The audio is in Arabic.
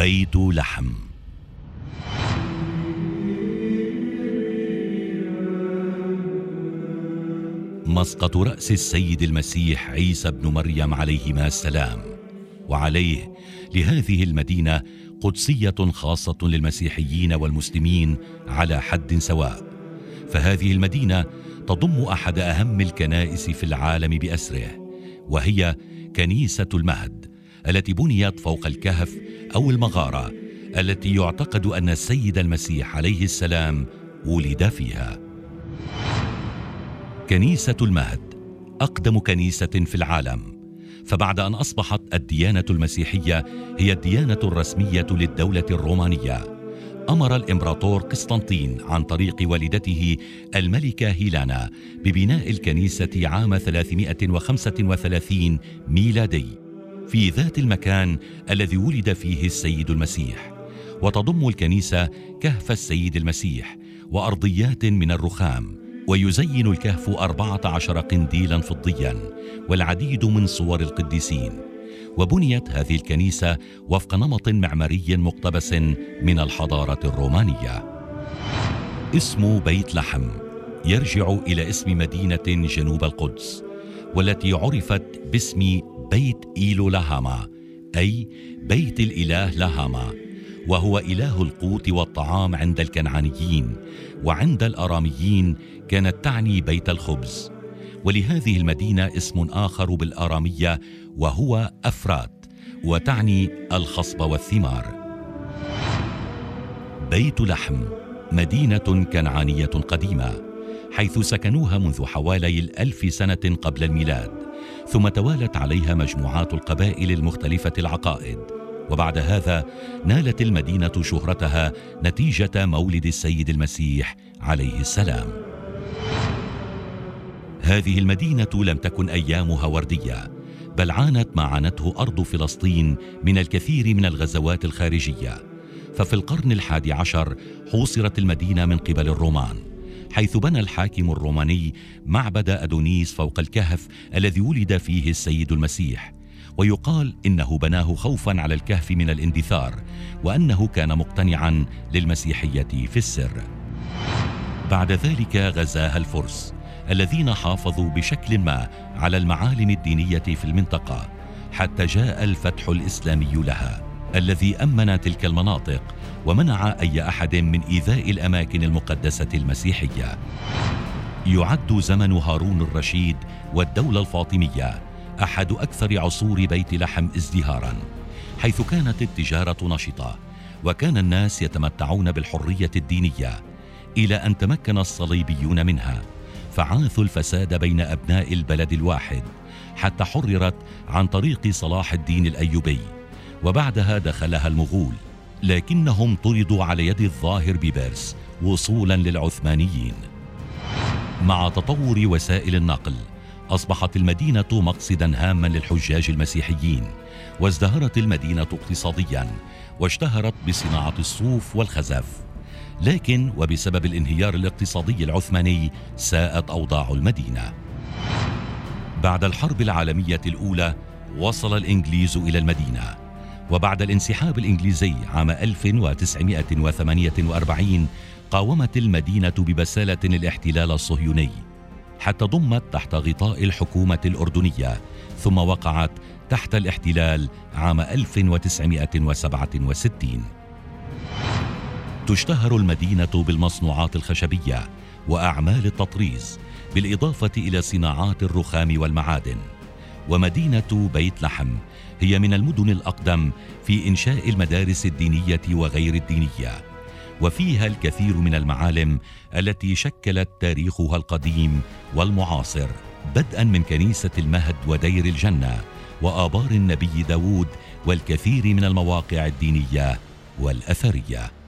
بيت لحم. مسقط رأس السيد المسيح عيسى بن مريم عليهما السلام. وعليه لهذه المدينة قدسية خاصة للمسيحيين والمسلمين على حد سواء. فهذه المدينة تضم أحد أهم الكنائس في العالم بأسره وهي كنيسة المهد التي بنيت فوق الكهف أو المغارة التي يعتقد أن السيد المسيح عليه السلام ولد فيها. كنيسة المهد أقدم كنيسة في العالم. فبعد أن أصبحت الديانة المسيحية هي الديانة الرسمية للدولة الرومانية. أمر الإمبراطور قسطنطين عن طريق والدته الملكة هيلانا ببناء الكنيسة عام 335 ميلادي. في ذات المكان الذي ولد فيه السيد المسيح وتضم الكنيسة كهف السيد المسيح وأرضيات من الرخام ويزين الكهف أربعة عشر قنديلا فضيا والعديد من صور القديسين. وبنيت هذه الكنيسة وفق نمط معماري مقتبس من الحضارة الرومانية. اسم بيت لحم يرجع إلى اسم مدينة جنوب القدس والتي عرفت باسم بيت إيلو لهاما أي بيت الإله لهاما وهو إله القوت والطعام عند الكنعانيين وعند الأراميين كانت تعني بيت الخبز. ولهذه المدينة اسم آخر بالأرامية وهو أفرات وتعني الخصب والثمار. بيت لحم مدينة كنعانية قديمة حيث سكنوها منذ حوالي الألف سنة قبل الميلاد. ثم توالت عليها مجموعات القبائل المختلفة العقائد. وبعد هذا نالت المدينة شهرتها نتيجة مولد السيد المسيح عليه السلام. هذه المدينة لم تكن أيامها وردية بل عانت ما عانته أرض فلسطين من الكثير من الغزوات الخارجية. ففي القرن الحادي عشر حوصرت المدينة من قبل الرومان. حيث بنى الحاكم الروماني معبد أدونيس فوق الكهف الذي ولد فيه السيد المسيح. ويقال إنه بناه خوفا على الكهف من الاندثار وأنه كان مقتنعا للمسيحية في السر. بعد ذلك غزاها الفرس الذين حافظوا بشكل ما على المعالم الدينية في المنطقة حتى جاء الفتح الإسلامي لها. الذي أمن تلك المناطق ومنع أي أحد من إيذاء الأماكن المقدسة المسيحية. يعد زمن هارون الرشيد والدولة الفاطمية أحد أكثر عصور بيت لحم ازدهارا حيث كانت التجارة نشطة وكان الناس يتمتعون بالحرية الدينية إلى أن تمكن الصليبيون منها فعاثوا الفساد بين أبناء البلد الواحد حتى حررت عن طريق صلاح الدين الأيوبي. وبعدها دخلها المغول لكنهم طردوا على يد الظاهر ببرس وصولا للعثمانيين. مع تطور وسائل النقل أصبحت المدينة مقصدا هاما للحجاج المسيحيين وازدهرت المدينة اقتصاديا واشتهرت بصناعة الصوف والخزف. لكن وبسبب الانهيار الاقتصادي العثماني ساءت أوضاع المدينة. بعد الحرب العالمية الأولى وصل الإنجليز إلى المدينة. وبعد الانسحاب الإنجليزي عام 1948 قاومت المدينة ببسالة الاحتلال الصهيوني حتى ضمت تحت غطاء الحكومة الأردنية ثم وقعت تحت الاحتلال عام 1967 تشتهر المدينة بالمصنوعات الخشبية وأعمال التطريز بالإضافة إلى صناعات الرخام والمعادن. ومدينة بيت لحم هي من المدن الأقدم في إنشاء المدارس الدينية وغير الدينية. وفيها الكثير من المعالم التي شكلت تاريخها القديم والمعاصر بدءا من كنيسة المهد ودير الجنة وآبار النبي داود والكثير من المواقع الدينية والأثرية.